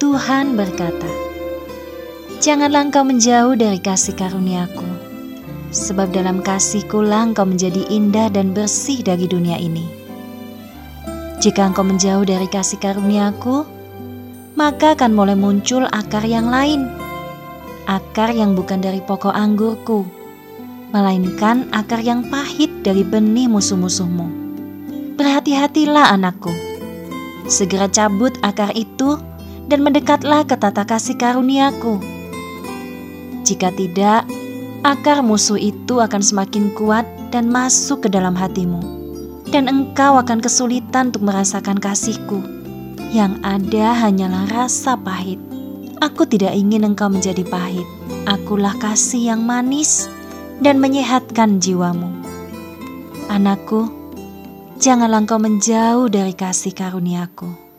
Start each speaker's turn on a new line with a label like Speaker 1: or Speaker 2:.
Speaker 1: Tuhan berkata, Janganlah engkau menjauh dari kasih karuniaku, sebab dalam kasihku lah engkau menjadi indah dan bersih dari dunia ini. Jika engkau menjauh dari kasih karuniaku, maka akan mulai muncul akar yang lain, akar yang bukan dari pokok anggurku, melainkan akar yang pahit dari benih musuh-musuhmu. Berhati-hatilah anakku, segera cabut akar itu dan mendekatlah ke tata kasih karuniaku jika tidak, akar musuh itu akan semakin kuat dan masuk ke dalam hatimu, dan engkau akan kesulitan untuk merasakan kasihku. Yang ada hanyalah rasa pahit. Aku tidak ingin engkau menjadi pahit. Akulah kasih yang manis dan menyehatkan jiwamu. Anakku, janganlah engkau menjauh dari kasih karuniaku.